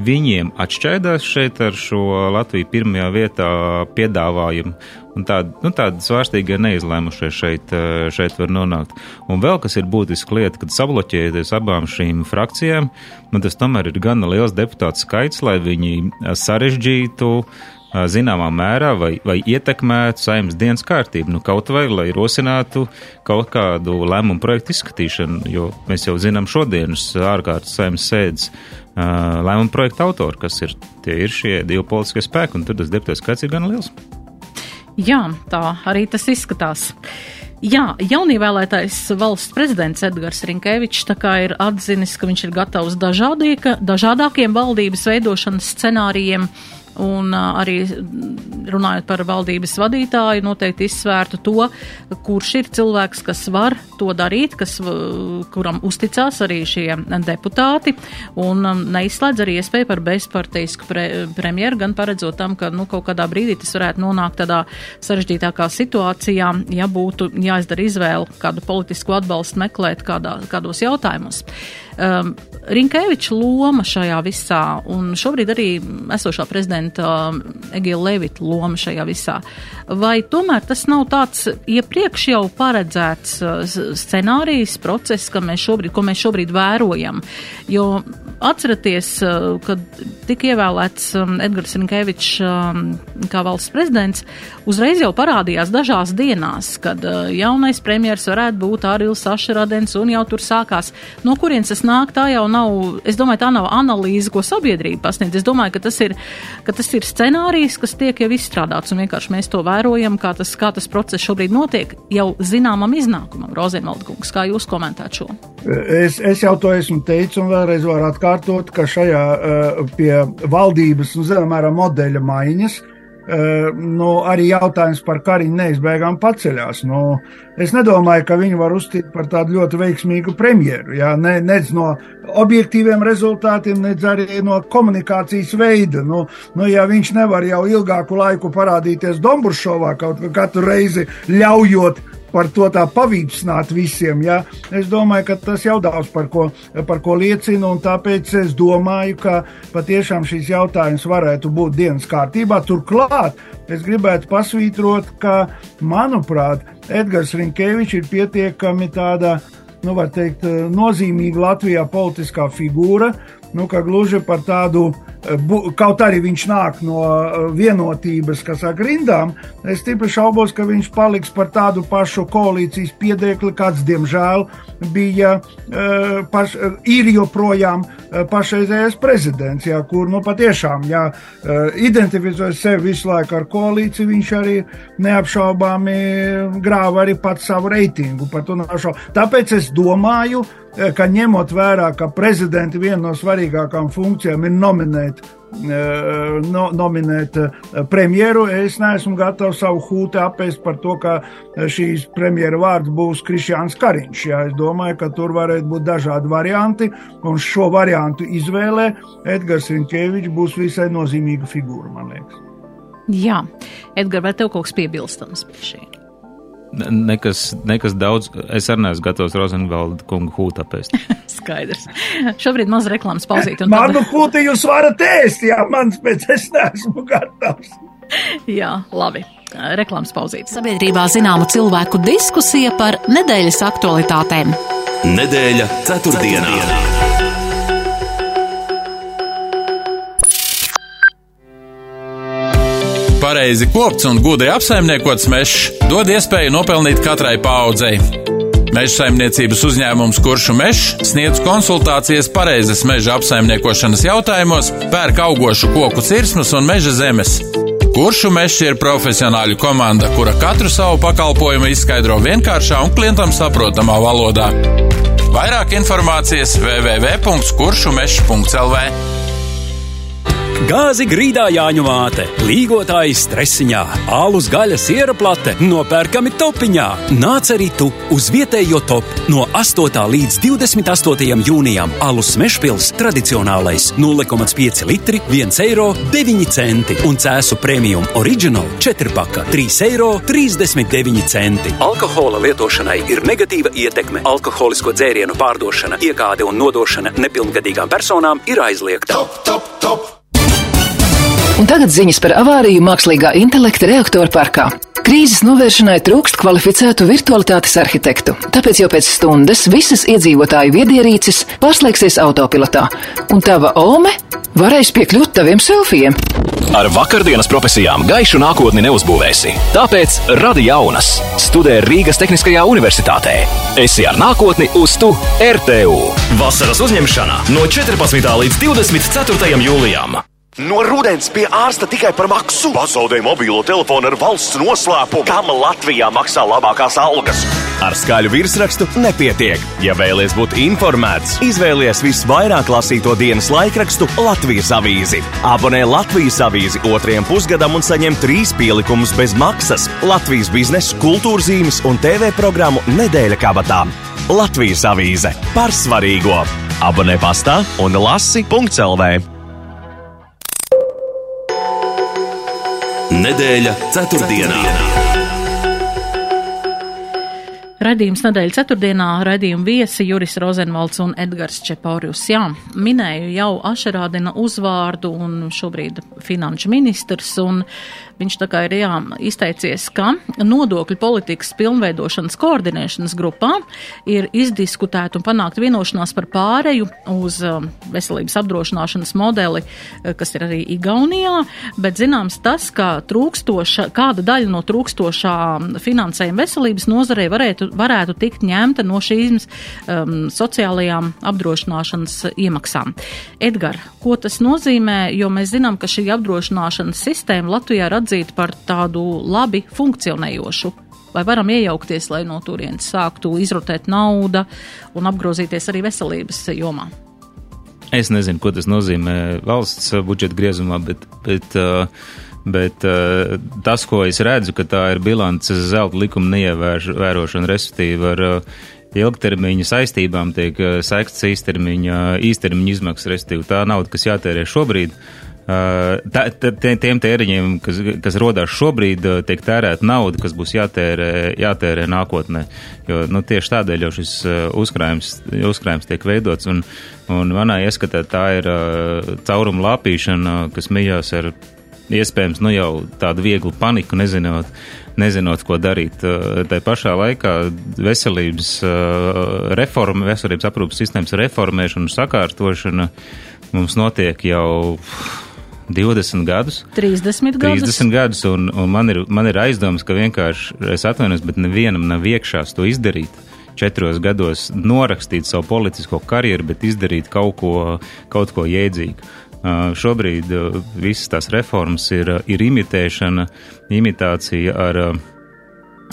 viņiem atšķaidās šeit ar šo Latviju pirmajā vietā piedāvājumu. Un tādi, nu, tādi svārstīgie neizlēmušie šeit, eh, šeit var nonākt. Un vēl kas ir būtiski lieta, kad sabloķēties abām šīm frakcijām, man tas tomēr ir gana liels deputātu skaits, lai viņi sarežģītu eh, zināmā mērā vai, vai ietekmētu saimnes dienas kārtību, nu kaut vai lai rosinātu kaut kādu lēmumu projektu izskatīšanu, jo mēs jau zinām šodienas ārkārtas saimnes sēdes lēmumu projektu autori, kas ir, tie ir šie divi politiskie spēki, un tur tas deputāts skaits ir gan liels. Jā, tā arī tas izskatās. Jā, jaunievēlētais valsts prezidents Edgars Rinkevičs ir atzinis, ka viņš ir gatavs dažādākiem valdības veidošanas scenārijiem. Un arī runājot par valdības vadītāju, noteikti izsvērtu to, kurš ir cilvēks, kas var to darīt, kas, kuram uzticās arī šie deputāti, un neizslēdz arī iespēju par bezparteisku pre, premjeru, gan paredzot tam, ka nu, kaut kādā brīdī tas varētu nonākt tādā sarežģītākā situācijā, ja būtu jāizdara izvēle kādu politisku atbalstu meklēt kādā, kādos jautājumos. Um, Rinkēviča loma šajā visā, un šobrīd arī esošā prezidenta um, Egila Levita loma šajā visā. Vai tomēr tas nav tāds iepriekš jau paredzēts uh, scenārijs, process, mēs šobrīd, ko mēs šobrīd vērojam? Jo atceraties, uh, kad tika ievēlēts um, Edgars Rinkēvičs um, kā valsts prezidents, uzreiz jau parādījās dažās dienās, kad uh, jaunais premjers varētu būt Ārils Sašaradens, un jau tur sākās, no kurienes tas nāk, tā jau nav, es domāju, tā nav analīze, ko sabiedrība pasniedz. Es domāju, ka tas ir, ka tas ir scenārijs, kas tiek jau izstrādāts, un vienkārši mēs to vērojam, kā tas, kā tas process šobrīd notiek, jau zināmam iznākumam. Rozenvaldkungs, kā jūs komentētu šo? Es, es jau to esmu teicis, un vēlreiz varu atkārtot, ka šajā uh, pie valdības, nu, zināmā modeļa maiņas, uh, nu, arī jautājums par Kariņu neizbēgām paceļās. Nu, es nedomāju, ka viņu var uzstīt par tādu ļoti veiksmīgu premjeru. Jā, ne, nec no objektīviem rezultātiem, nec arī no komunikācijas veida. Nu, nu, ja viņš nevar jau ilgāku laiku parādīties Domburšovā kaut katru reizi ļaujot par to tā pavīpsnāt visiem. Ja? Es domāju, ka tas jau daudz par ko, par ko liecina, un tāpēc es domāju, ka patiešām šis jautājums varētu būt dienas kārtībā. Turklāt es gribētu pasvītrot, ka, manuprāt, Edgars Rinkevičs ir pietiekami tāda, nu, teikt, nozīmīga Latvijā politiskā figūra, nu, ka gluži par tādu uh, Kaut arī viņš nāk no uh, vienotības, kas ar grindām, es stipri šaubos, ka viņš paliks par tādu pašu koalīcijas piedēkli, kāds, diemžēl, bija, uh, paš, ir joprojām pašreizējais prezidents, jā, kur nu patiešām, ja identificēs sevi visu laiku ar koalīciju, viņš arī neapšaubāmi grāva arī pats savu reitingu. Tāpēc es domāju, Eh, ka ņemot vērā, ka prezidenta viena no svarīgākām funkcijām ir nominēt, eh, no, nominēt eh, premjeru, es neesmu gatavs savu hūti apēst par to, ka šīs premjera vārds būs Krišjāns Kariņš. Jā, es domāju, ka tur varētu būt dažādi varianti, un šo variantu izvēlē Edgars Rinkevičs būs visai nozīmīga figūra, man liekas. Jā, Edgars, vai tev kaut kas piebilstams pie šī? Nekas, nekas daudz. Es arī neesmu gatavs Rozenvalda kungu hūtu apēst. Skaidrs. Šobrīd maz reklāmas pauzīt. Manu tad... hūtu jūs varat ēst, jā, mans pēc es neesmu gatavs. jā, labi. Reklāmas pauzīt. Sabiedrībā zināma cilvēku diskusija par nedēļas aktualitātēm. Nedēļa ceturtdienā. ceturtdienā. Pareizi kopts un gudri apsaimniekots mežs dod iespēju nopelnīt katrai paudzei. Meža saimniecības uzņēmums Kuršu mežs sniedz konsultācijas pareizes meža apsaimniekošanas jautājumos, pērk augošu koku cirsmas un meža zemes. Kuršu mežs ir profesionāļu komanda, kura katru savu pakalpojumu izskaidro vienkāršā un klientam saprotamā valodā. Vairāk informācijas www.kuršumežs.lv Gāzi grīdā jāņu māte, līgotāji stresiņā, alus gaļas ieraplate nopērkami topiņā. Nāc arī tu uz vietējo top no 8. līdz 28. jūnijam. Alus mešpils tradicionālais 0,5 litri 1 eiro 9 centi un cēsu premium original 4 paka 3 eiro 39 centi. Alkohola lietošanai ir negatīva ietekme. Alkoholisko dzērienu pārdošana, iegāde un nodošana nepilngadīgām personām ir aizliegta. Top, top, top. Un tagad ziņas par avāriju mākslīgā intelekta reaktoru parkā. Krīzes novēršanai trūkst kvalificētu virtualitātes arhitektu, tāpēc jau pēc stundas visas iedzīvotāju viedierīces pārslēgsies autopilotā, un tava ome varēs piekļūt taviem selfijiem. Ar vakardienas profesijām gaišu nākotni neuzbūvēsi. Tāpēc radi jaunas. Studē Rīgas Tehniskajā universitātē. Esi ar nākotni uz tu RTU. Vasaras uzņemšana no 14. līdz 24. jūlijam. No rudens pie ārsta tikai par maksu. Pazaudēja mobilo telefonu ar valsts noslēpumu. Kam Latvijā maksā labākās algas? Ar skaļu virsrakstu nepietiek. Ja vēlaties būt informēts, izvēlies visvairāk lasīto dienas laikrakstu Latvijas avīzi. Abonē Latvijas avīzi otrajam pusgadam un saņem trīs pielikumus bez maksas - Latvijas biznesa, kultūras zīmes un TV programmu Nedēļa kabatā. Latvijas avīze par svarīgo. Abonē pastā un lasi.CLV. Nedēļa ceturtdienā. Radījums nedēļas ceturtdienā raidījuma viesi Juris Rozenvalds un Edgars Čepaurjus. Jā, minēju jau Ašerādina uzvārdu un šobrīd finanšu ministrs, un viņš tā kā ir jā, izteicies, ka nodokļu politikas pilnveidošanas koordinēšanas grupā ir izdiskutēta un panākt vienošanās par pāreju uz um, veselības apdrošināšanas modeli, eh, kas ir arī Igaunijā, bet zināms tas, ka trūkstoša, kāda daļa no trūkstošā finansējuma veselības nozarei varētu varētu tikt ņemta no šīm um, sociālajām apdrošināšanas iemaksām. Edgar, ko tas nozīmē, jo mēs zinām, ka šī apdrošināšanas sistēma Latvijā ir atzīta par tādu labi funkcionējošu vai varam iejaukties, lai no turienes sāktu izrotēt nauda un apgrozīties arī veselības jomā? Es nezinu, ko tas nozīmē valsts budžeta griezumā, bet, bet uh, Bet uh, tas, ko es redzu, ka tā ir bilances zelta likuma neievērošana, respektīvi ar uh, ilgtermiņa saistībām tiek uh, sekts īstermiņa, īstermiņa izmaksas, respektīvi tā nauda, kas jātērē šobrīd. Uh, tā, tā, tiem tēriņiem, kas, kas rodās šobrīd, uh, tiek tērēta nauda, kas būs jātērē, jātērē nākotnē. Jo nu, tieši tādēļ jau šis uh, uzkrājums, uzkrājums tiek veidots. Un, un manā ieskatā tā ir cauruma lāpīšana, kas mijās ar iespējams nu, jau tādu vieglu paniku, nezinot, nezinot ko darīt. Tā pašā laikā veselības reforma, veselības aprūpas sistēmas reformēšana un sakārtošana mums notiek jau 20 gadus. 30 gadus. 30 gadus, un, un man, ir, man ir aizdoms, ka vienkārši es atvainojos, bet nevienam nav iekšās to izdarīt. Četros gados norakstīt savu politisko karjeru, bet izdarīt kaut ko, kaut ko jēdzīgu. Šobrīd visas tās reformas ir, ir imitēšana, imitācija ar,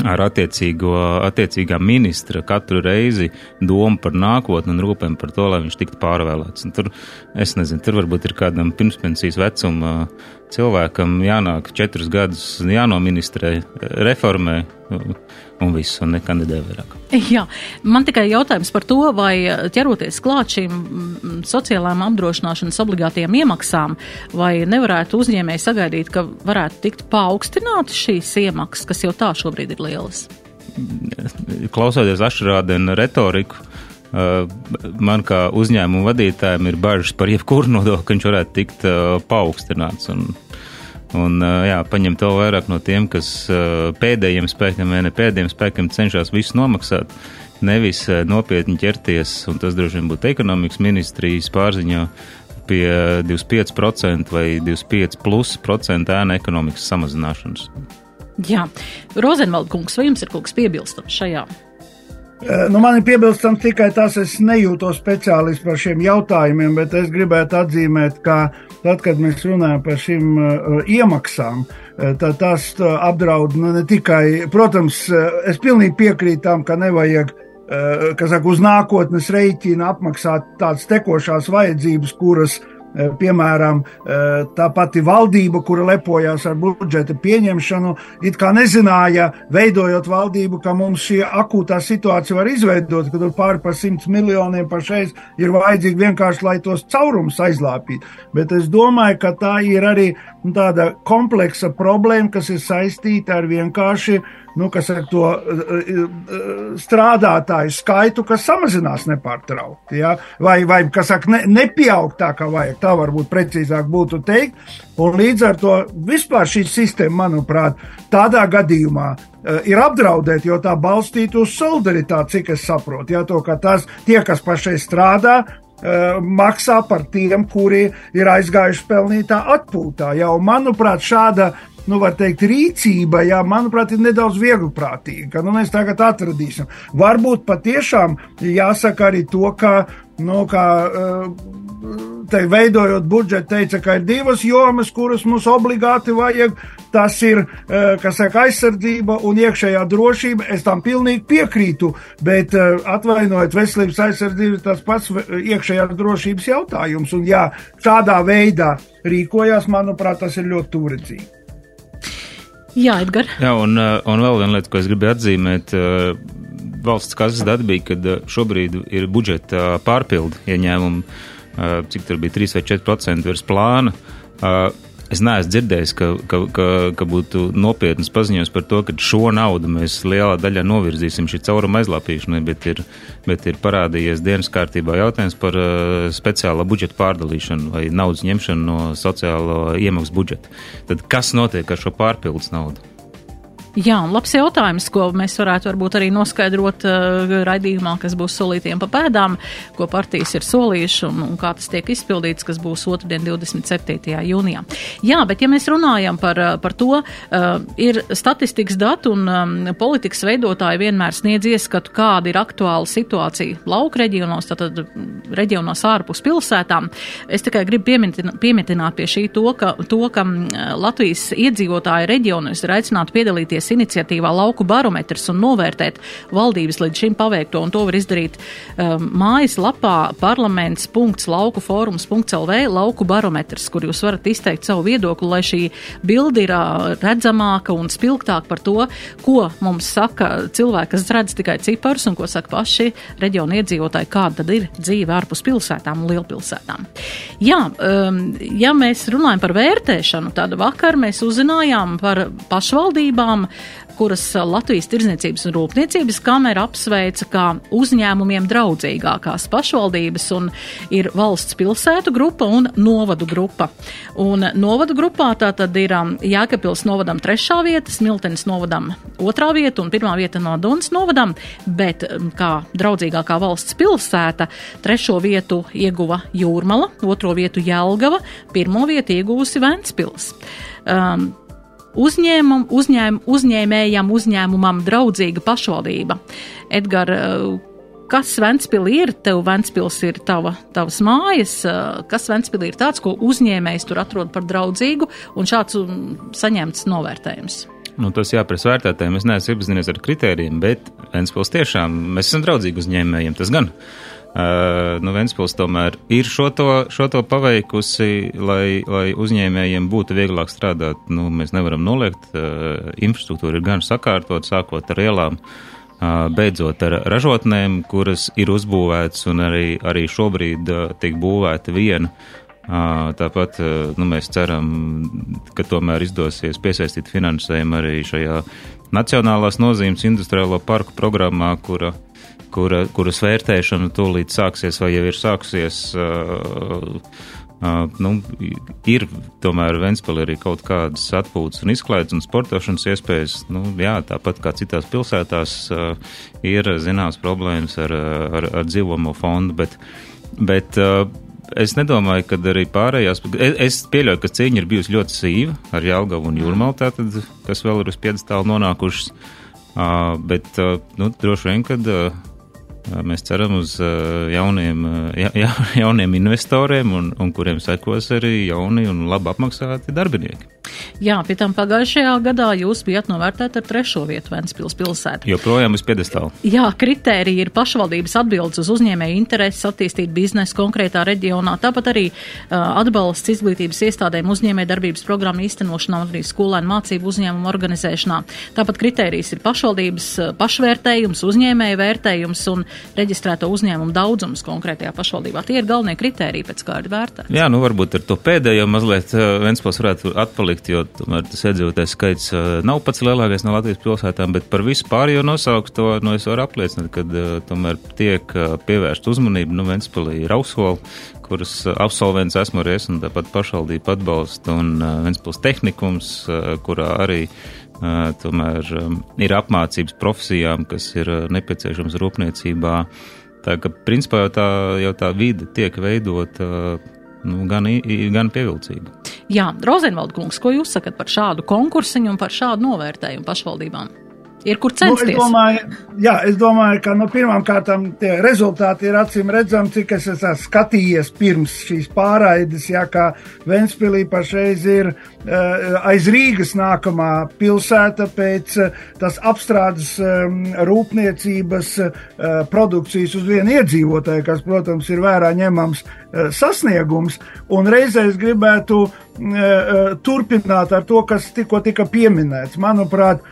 ar attiecīgā ministra katru reizi domu par nākotni un rūpēm par to, lai viņš tiktu pārvēlēts. Un tur, es nezinu, tur varbūt ir kādam pirmspensijas vecuma cilvēkam jānāk četrus gadus jānoministrē, reformē un viss, un nekandidē vairāk. Jā, man tikai jautājums par to, vai ķeroties klāt šīm sociālām apdrošināšanas obligātajām iemaksām, vai nevarētu uzņēmēji sagaidīt, ka varētu tikt paaugstināti šīs iemaksas, kas jau tā šobrīd ir lielas? Klausoties Ašrādena retoriku, Uh, man kā uzņēmumu vadītājiem ir bažas par jebkuru nodokli, ka viņš varētu tikt uh, paaugstināts. Un, un jā, paņemt to vairāk no tiem, kas pēdējiem spēkiem vai ne pēdējiem spēkiem cenšas visu nomaksāt, nevis nopietni ķerties, un tas droši vien būtu ekonomikas ministrijas pārziņā pie 25% vai 25 plus procentu ēna ekonomikas samazināšanas. Jā, Rozenvald kungs, vai jums ir kaut kas piebilstams šajā? Eh, nu, man ir piebilstams tikai tas, es nejūtos speciālists par šiem jautājumiem, bet es gribētu atzīmēt, ka tad, kad mēs runājam par šīm uh, iemaksām, uh, tad tas uh, apdraud nu, ne tikai, protams, es pilnīgi piekrītu tam, ka nevajag kas saka, uz nākotnes rēķina apmaksāt tādas tekošās vajadzības, kuras Eh, piemēram, eh, tā pati valdība, kura lepojās ar budžeta pieņemšanu, it kā nezināja, veidojot valdību, ka mums šī akūtā situācija var izveidot, ka tur pāri par simts miljoniem pašreiz ir vajadzīgi vienkārši, lai tos caurumus aizlāpītu. Bet es domāju, ka tā ir arī tāda kompleksa problēma, kas ir saistīta ar vienkārši nu, ar to eh, eh, strādātāju skaitu, kas samazinās nepārtraukti, ja? vai, vai kas saka, ne, nepieaug tā, kā vajag. Tā varbūt precīzāk būtu teikt. Un līdz ar to vispār šī sistēma, manuprāt, tādā gadījumā uh, ir apdraudēta, jo tā balstīta uz solidaritāti, cik es saprotu. Ja? To, ka tas, tie, kas pašai strādā, uh, maksā par tiem, kuri ir aizgājuši pelnītā atpūtā. Ja? Un, manuprāt, šāda nu, teikt, rīcība, jā, manuprāt, ir nedaudz vieglprātīga, nu, mēs tagad atradīsim. Varbūt patiešām jāsaka arī to, ka, nu, kā, uh, te veidojot budžetu, teica, ka ir divas jomas, kuras mums obligāti vajag. Tas ir, kas saka, aizsardzība un iekšējā drošība. Es tam pilnīgi piekrītu, bet atvainojiet, veselības aizsardzība ir tas pats iekšējā drošības jautājums. Un jā, šādā veidā rīkojās, manuprāt, tas ir ļoti tūredzīgi. Jā, Edgar. Jā, un, un vēl viena lieta, ko es gribēju atzīmēt valsts kases dati bija, ka šobrīd ir budžeta pārpildu ieņēmumi, cik tur bija 3 vai 4% virs plāna. Es neesmu dzirdējis, ka, ka, ka, ka būtu nopietnas paziņojums par to, ka šo naudu mēs lielā daļā novirzīsim šī cauruma aizlāpīšanai, bet ir, bet ir parādījies dienas kārtībā jautājums par uh, speciālo budžetu pārdalīšanu vai naudas ņemšanu no sociālo iemaksu budžeta. Tad kas notiek ar šo pārpildus naudu? Jā, un labs jautājums, ko mēs varētu varbūt arī noskaidrot uh, raidījumā, kas būs solītiem pa pēdām, ko partijas ir solījuši un, un kā tas tiek izpildīts, kas būs otrdien 27. jūnijā. Jā, bet ja mēs runājam par, uh, par to, uh, ir statistikas dati un um, politikas veidotāji vienmēr sniedz ieskatu, kāda ir aktuāla situācija lauka reģionos, tātad reģionos ārpus pilsētām. Es tikai gribu pieminēt, pieminēt pie šī to, ka, to, ka Latvijas iedzīvotāji reģionos ir aicināti piedalīties piedalīties iniciatīvā Lauku barometrs un novērtēt valdības līdz šim paveikto, un to var izdarīt um, mājas lapā parlaments.laukuforums.lv lauku barometrs, kur jūs varat izteikt savu viedokli, lai šī bilde ir uh, redzamāka un spilgtāka par to, ko mums saka cilvēki, kas redz tikai ciparus un ko saka paši reģiona iedzīvotāji, kāda tad ir dzīve ārpus pilsētām un lielpilsētām. Jā, um, ja mēs runājam par vērtēšanu, tad vakar mēs uzzinājām par pašvaldībām, kuras Latvijas Tirzniecības un Rūpniecības kamera apsveica kā uzņēmumiem draudzīgākās pašvaldības un ir valsts pilsētu grupa un novadu grupa. Un novadu grupā tā tad ir um, Jēkabils novadam trešā vieta, Smiltenes novadam otrā vieta un pirmā vieta no Dunas novadam, bet um, kā draudzīgākā valsts pilsēta trešo vietu ieguva Jūrmala, otro vietu Jelgava, pirmo vietu ieguvusi Ventspils. Um, uzņēmum, uzņēm, uzņēmējam, uzņēmumam draudzīga pašvaldība. Edgar, eh, kas Ventspilī ir? Tev Ventspils ir tava, tavas mājas. Eh, kas Ventspilī ir tāds, ko uzņēmējs tur atrod par draudzīgu un šāds saņemts novērtējums? Nu, tas jāprasa vērtētājiem. Es neesmu iepazinies ar kritērijiem, bet Ventspils tiešām mēs esam draudzīgi uzņēmējiem. Tas gan. Uh, Uh, nu, Ventspils tomēr ir šo to, šo to paveikusi, lai, lai uzņēmējiem būtu vieglāk strādāt. Nu, mēs nevaram noliegt, uh, infrastruktūra ir gan sakārtot, sākot ar ielām, uh, beidzot ar ražotnēm, kuras ir uzbūvētas un arī, arī šobrīd tiek būvēta viena. Tāpat nu, mēs ceram, ka tomēr izdosies piesaistīt finansējumu arī šajā Nacionālās nozīmes industriālo parku programmā, kura uh, kura, kuras vērtēšana tūlīt sāksies vai jau ir sākusies. Uh, Uh, nu, ir tomēr Ventspēlī arī kaut kādas atpūtas un izklaides un sportošanas iespējas. Nu, jā, tāpat kā citās pilsētās uh, ir zināmas problēmas ar, ar, ar dzīvomo fondu, bet, bet uh, es nedomāju, ka arī pārējās. Es, es pieļauju, ka cīņa ir bijusi ļoti sīva ar Jālgavu un Jūrmalu, tātad, kas vēl ir uz piedestālu nonākušas. Uh, bet uh, nu, droši vien, kad. Uh, Mēs ceram uz jauniem, ja, ja, jauniem investoriem, un, un kuriem sekos arī jauni un labi apmaksāti darbinieki. Jā, pie tam pagājušajā gadā jūs bijat novērtēti ar trešo vietu Ventspils pilsētā. Joprojām uz piedestāla. Jā, kritērija ir pašvaldības atbildes uz uzņēmēju intereses attīstīt biznesu konkrētā reģionā, tāpat arī uh, atbalsts izglītības iestādēm uzņēmēju darbības programmu īstenošanā un arī skolēnu mācību uzņēmumu organizēšanā. Tāpat kritērijs ir pašvaldības pašvērtējums, uzņēmēju vērtējums un reģistrēto uzņēmumu daudzums konkrētajā pašvaldībā. Tie ir galvenie kritēriji, pēc kā ir vērtēts. Jā, nu varbūt ar to pēdējo mazliet Ventspils varētu atpalikt, jo tomēr tas iedzīvotājs skaits nav pats lielākais no Latvijas pilsētām, bet par visu pārējo nosaukt to, nu es varu apliecināt, ka tomēr tiek pievērst uzmanību, nu Ventspilī ir Ausvola, kuras absolvents esmu arī es un tāpat pašvaldība atbalsta un Ventspils tehnikums, kurā arī tomēr ir apmācības profesijām, kas ir nepieciešams rūpniecībā. Tā ka, principā, jau tā, jau tā vide tiek veidota nu, gan, gan pievilcīga. Jā, Rozenvalda kungs, ko jūs sakat par šādu konkursiņu un par šādu novērtējumu pašvaldībām? Ir kur censties. Nu, es domāju, jā, es domāju, ka nu, pirmām kārtām tie rezultāti ir acīm redzami, cik es esmu skatījies pirms šīs pārraides, jā, kā Ventspilī pašreiz ir uh, aiz Rīgas nākamā pilsēta pēc uh, tas apstrādes um, rūpniecības uh, produkcijas uz vienu iedzīvotāju, kas, protams, ir vērā ņemams uh, sasniegums, un reizē es gribētu uh, uh, turpināt ar to, kas tikko tika pieminēts. Manuprāt,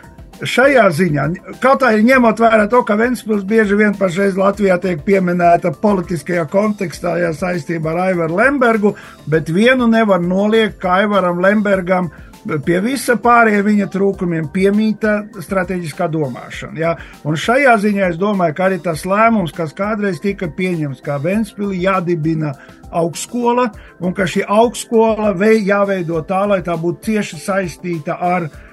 šajā ziņā, kaut arī ņemot vērā to, ka Ventspils bieži vien pašreiz Latvijā tiek pieminēta politiskajā kontekstā, ja saistībā ar Aivaru Lembergu, bet vienu nevar noliegt, ka Aivaram Lembergam pie visa pārējiem viņa trūkumiem piemīta strateģiskā domāšana. Ja? Un šajā ziņā es domāju, ka arī tas lēmums, kas kādreiz tika pieņemts, kā Ventspili jādibina augstskola, un ka šī augstskola jāveido tā, lai tā būtu cieši saistīta ar Eh,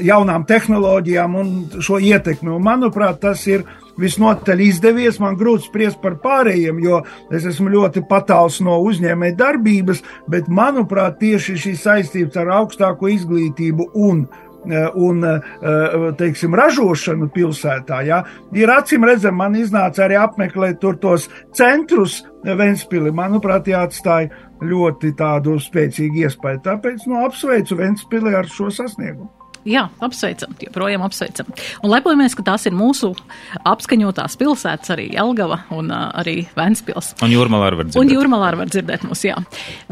jaunām tehnoloģijām un šo ietekmi. Un, manuprāt, tas ir visnotaļ izdevies. Man grūti spriest par pārējiem, jo es esmu ļoti patāls no uzņēmēja darbības, bet, manuprāt, tieši šīs saistības ar augstāko izglītību un eh, un eh, teiksim, ražošanu pilsētā. Ja? Ir acīm redzami, man iznāca arī apmeklēt tos centrus Ventspili. Manuprāt, jāatstāja ļoti tādu spēcīgu iespēju. Tāpēc nu, apsveicu Ventspili ar šo sasniegumu. Jā, apsveicam, joprojām apsveicam. Un lepojamies, ka tās ir mūsu apskaņotās pilsētas, arī Jelgava un uh, arī Ventspils. Un Jūrmalā var dzirdēt. Un Jūrmalā var dzirdēt mūs, jā.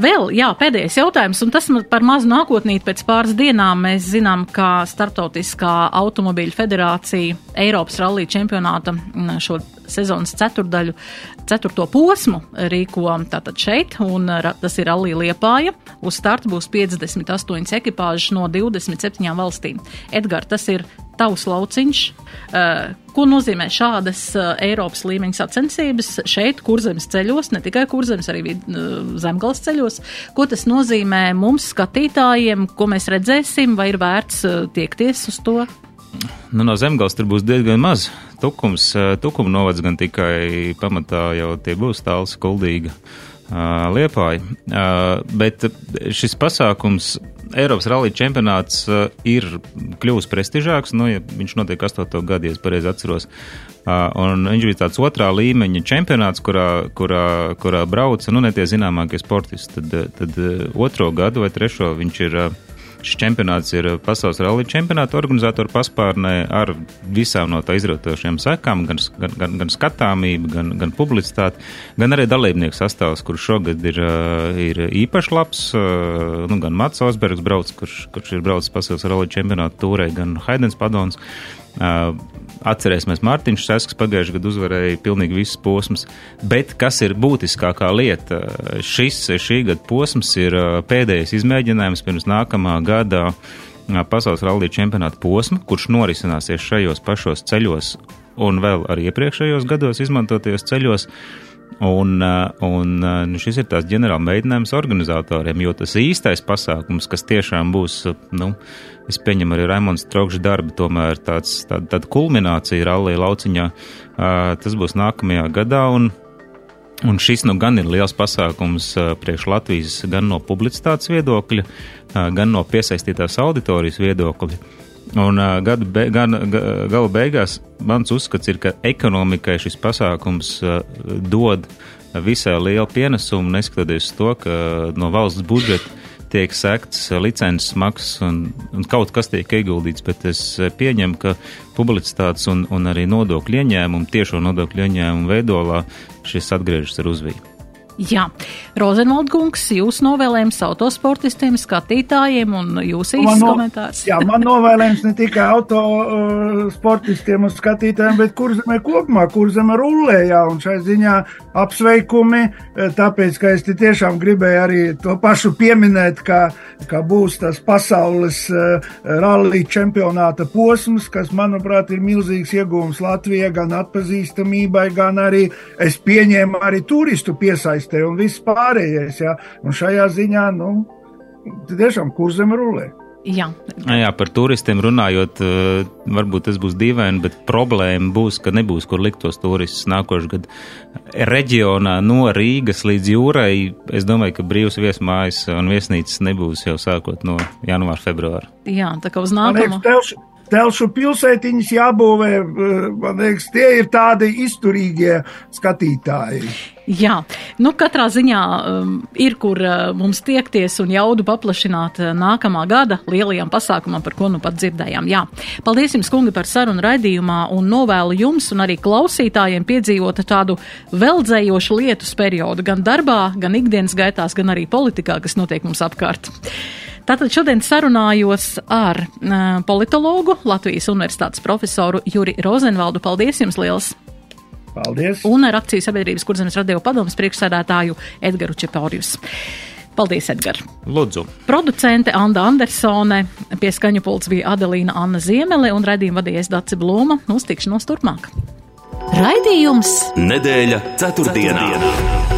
Vēl, jā, pēdējais jautājums, un tas par mazu nākotnīt pēc pāris dienām mēs zinām, ka Startautiskā automobīļu federācija Eiropas rallija čempionāta šo sezonas ceturdaļu, ceturto posmu rīko tātad šeit, un tas ir Rallija Liepāja. Uz starta būs 58 ekipāžas no 27 valstīm. Edgars, tas ir tavs lauciņš. Uh, ko nozīmē šādas uh, Eiropas līmeņa sacensības šeit, kurzemes ceļos, ne tikai kurzemes, arī zemgals ceļos? Ko tas nozīmē mums, skatītājiem, ko mēs redzēsim, vai ir vērts tiekties uz to? Nu, no zemgals tur būs diezgan maz. Tukums, tukuma novads gan tikai pamatā jau tie būs tāls, kuldīga. Liepāji. Bet šis pasākums, Eiropas rallija čempionāts, ir kļuvis prestižāks. Nu, ja viņš notiek 8. gadu, ja es pareizi atceros. Un viņš bija tāds otrā līmeņa čempionāts, kurā, kurā, kurā brauca nu, ne tie zināmākie sportisti. Tad, tad otro gadu vai trešo viņš ir Šis čempionāts ir pasaules rallija čempionāta organizatoru paspārnē ar visām no tā izrotošiem sekām, gan, gan, gan, gan skatāmību, gan, gan publicitāti, gan arī dalībnieku sastāvs, kurš šogad ir, ir īpaši labs. Nu, gan Mats Osbergs brauc, kurš, kurš ir braucis pasaules rallija čempionāta tūrē, gan Haidens Padons. Atcerēsimies, Mārtiņš Sasks pagājušajā gadā uzvarēja pilnīgi visas posmas, bet kas ir būtiskākā lieta? Šis šī gada posms ir pēdējais izmēģinājums pirms nākamā gada pasaules rallija čempionāta posma, kurš norisināsies šajos pašos ceļos un vēl arī iepriekšējos gados izmantotajos ceļos. Un, un nu, šis ir tās ģenerāla mēģinājums organizatoriem, jo tas īstais pasākums, kas tiešām būs nu, es pieņemu arī Raimons Traukša darba, tomēr tāds, tāda, tāda kulminācija rallija lauciņā, tas būs nākamajā gadā. Un, Un šis nu gan ir liels pasākums priekš Latvijas gan no publicitātes viedokļa, gan no piesaistītās auditorijas viedokļa. Un gada, be, gan, gala beigās mans uzskats ir, ka ekonomikai šis pasākums dod visai lielu pienesumu, neskatoties to, ka no valsts budžeta tiek sekts licences maksas un, un kaut kas tiek ieguldīts, bet es pieņemu, ka publicitātes un, un arī nodokļu ieņēmumu, tiešo nodokļu ieņēmumu veidolā šis atgriežas ar uzviju. Jā, Rozenvaldkungs, jūs novēlējums autosportistiem, skatītājiem un jūs īsts no, komentārs. Jā, man novēlējums ne tikai autosportistiem uh, un skatītājiem, bet kurzemē kopumā, kurzemē rullējā un šai ziņā apsveikumi, eh, tāpēc, ka es tiešām gribēju arī to pašu pieminēt, ka, ka būs tas pasaules uh, rallija čempionāta posms, kas, manuprāt, ir milzīgs iegūms Latvijai gan atpazīstamībai, gan arī, es pieņēmu, arī turistu piesaistību piesaistē un viss pārējais. Ja? Un šajā ziņā, nu, tiešām kurzem rulē. Jā. Jā, par turistiem runājot, eh, varbūt tas būs dīvaini, bet problēma būs, ka nebūs kur likt tos turistus nākošais gads. Reģionā no Rīgas līdz jūrai, es domāju, ka brīvs viesmājas un viesnīcas nebūs jau sākot no janvāra, februāra. Jā, tā kā uz nākamo. Telšu pilsētiņas jābūvē. Man liekas, tie ir tādi izturīgie skatītāji. Jā, nu katrā ziņā um, ir, kur uh, mums tiekties un jaudu paplašināt uh, nākamā gada lielajām pasākumam, par ko nu pat dzirdējām. Jā, paldies jums, kungi, par sarunu raidījumā un novēlu jums un arī klausītājiem piedzīvot tādu veldzējošu lietus periodu gan darbā, gan ikdienas gaitās, gan arī politikā, kas notiek mums apkārt. Tātad šodien sarunājos ar uh, politologu, Latvijas Universitātes profesoru Juri Rozenvaldu. Paldies jums liels! Paldies! Un ar akciju sabiedrības kurzemes radio padomas priekšsēdētāju Edgaru Čepaurjus. Paldies, Edgars! Lūdzu! Producente Anna Andersone, pie skaņu pults bija Adelīna Anna Ziemele un raidījumu vadījies Daci Blūma. Uz tikšanos turpmāk! Raidījums Nedēļa ceturtdienā! ceturtdienā.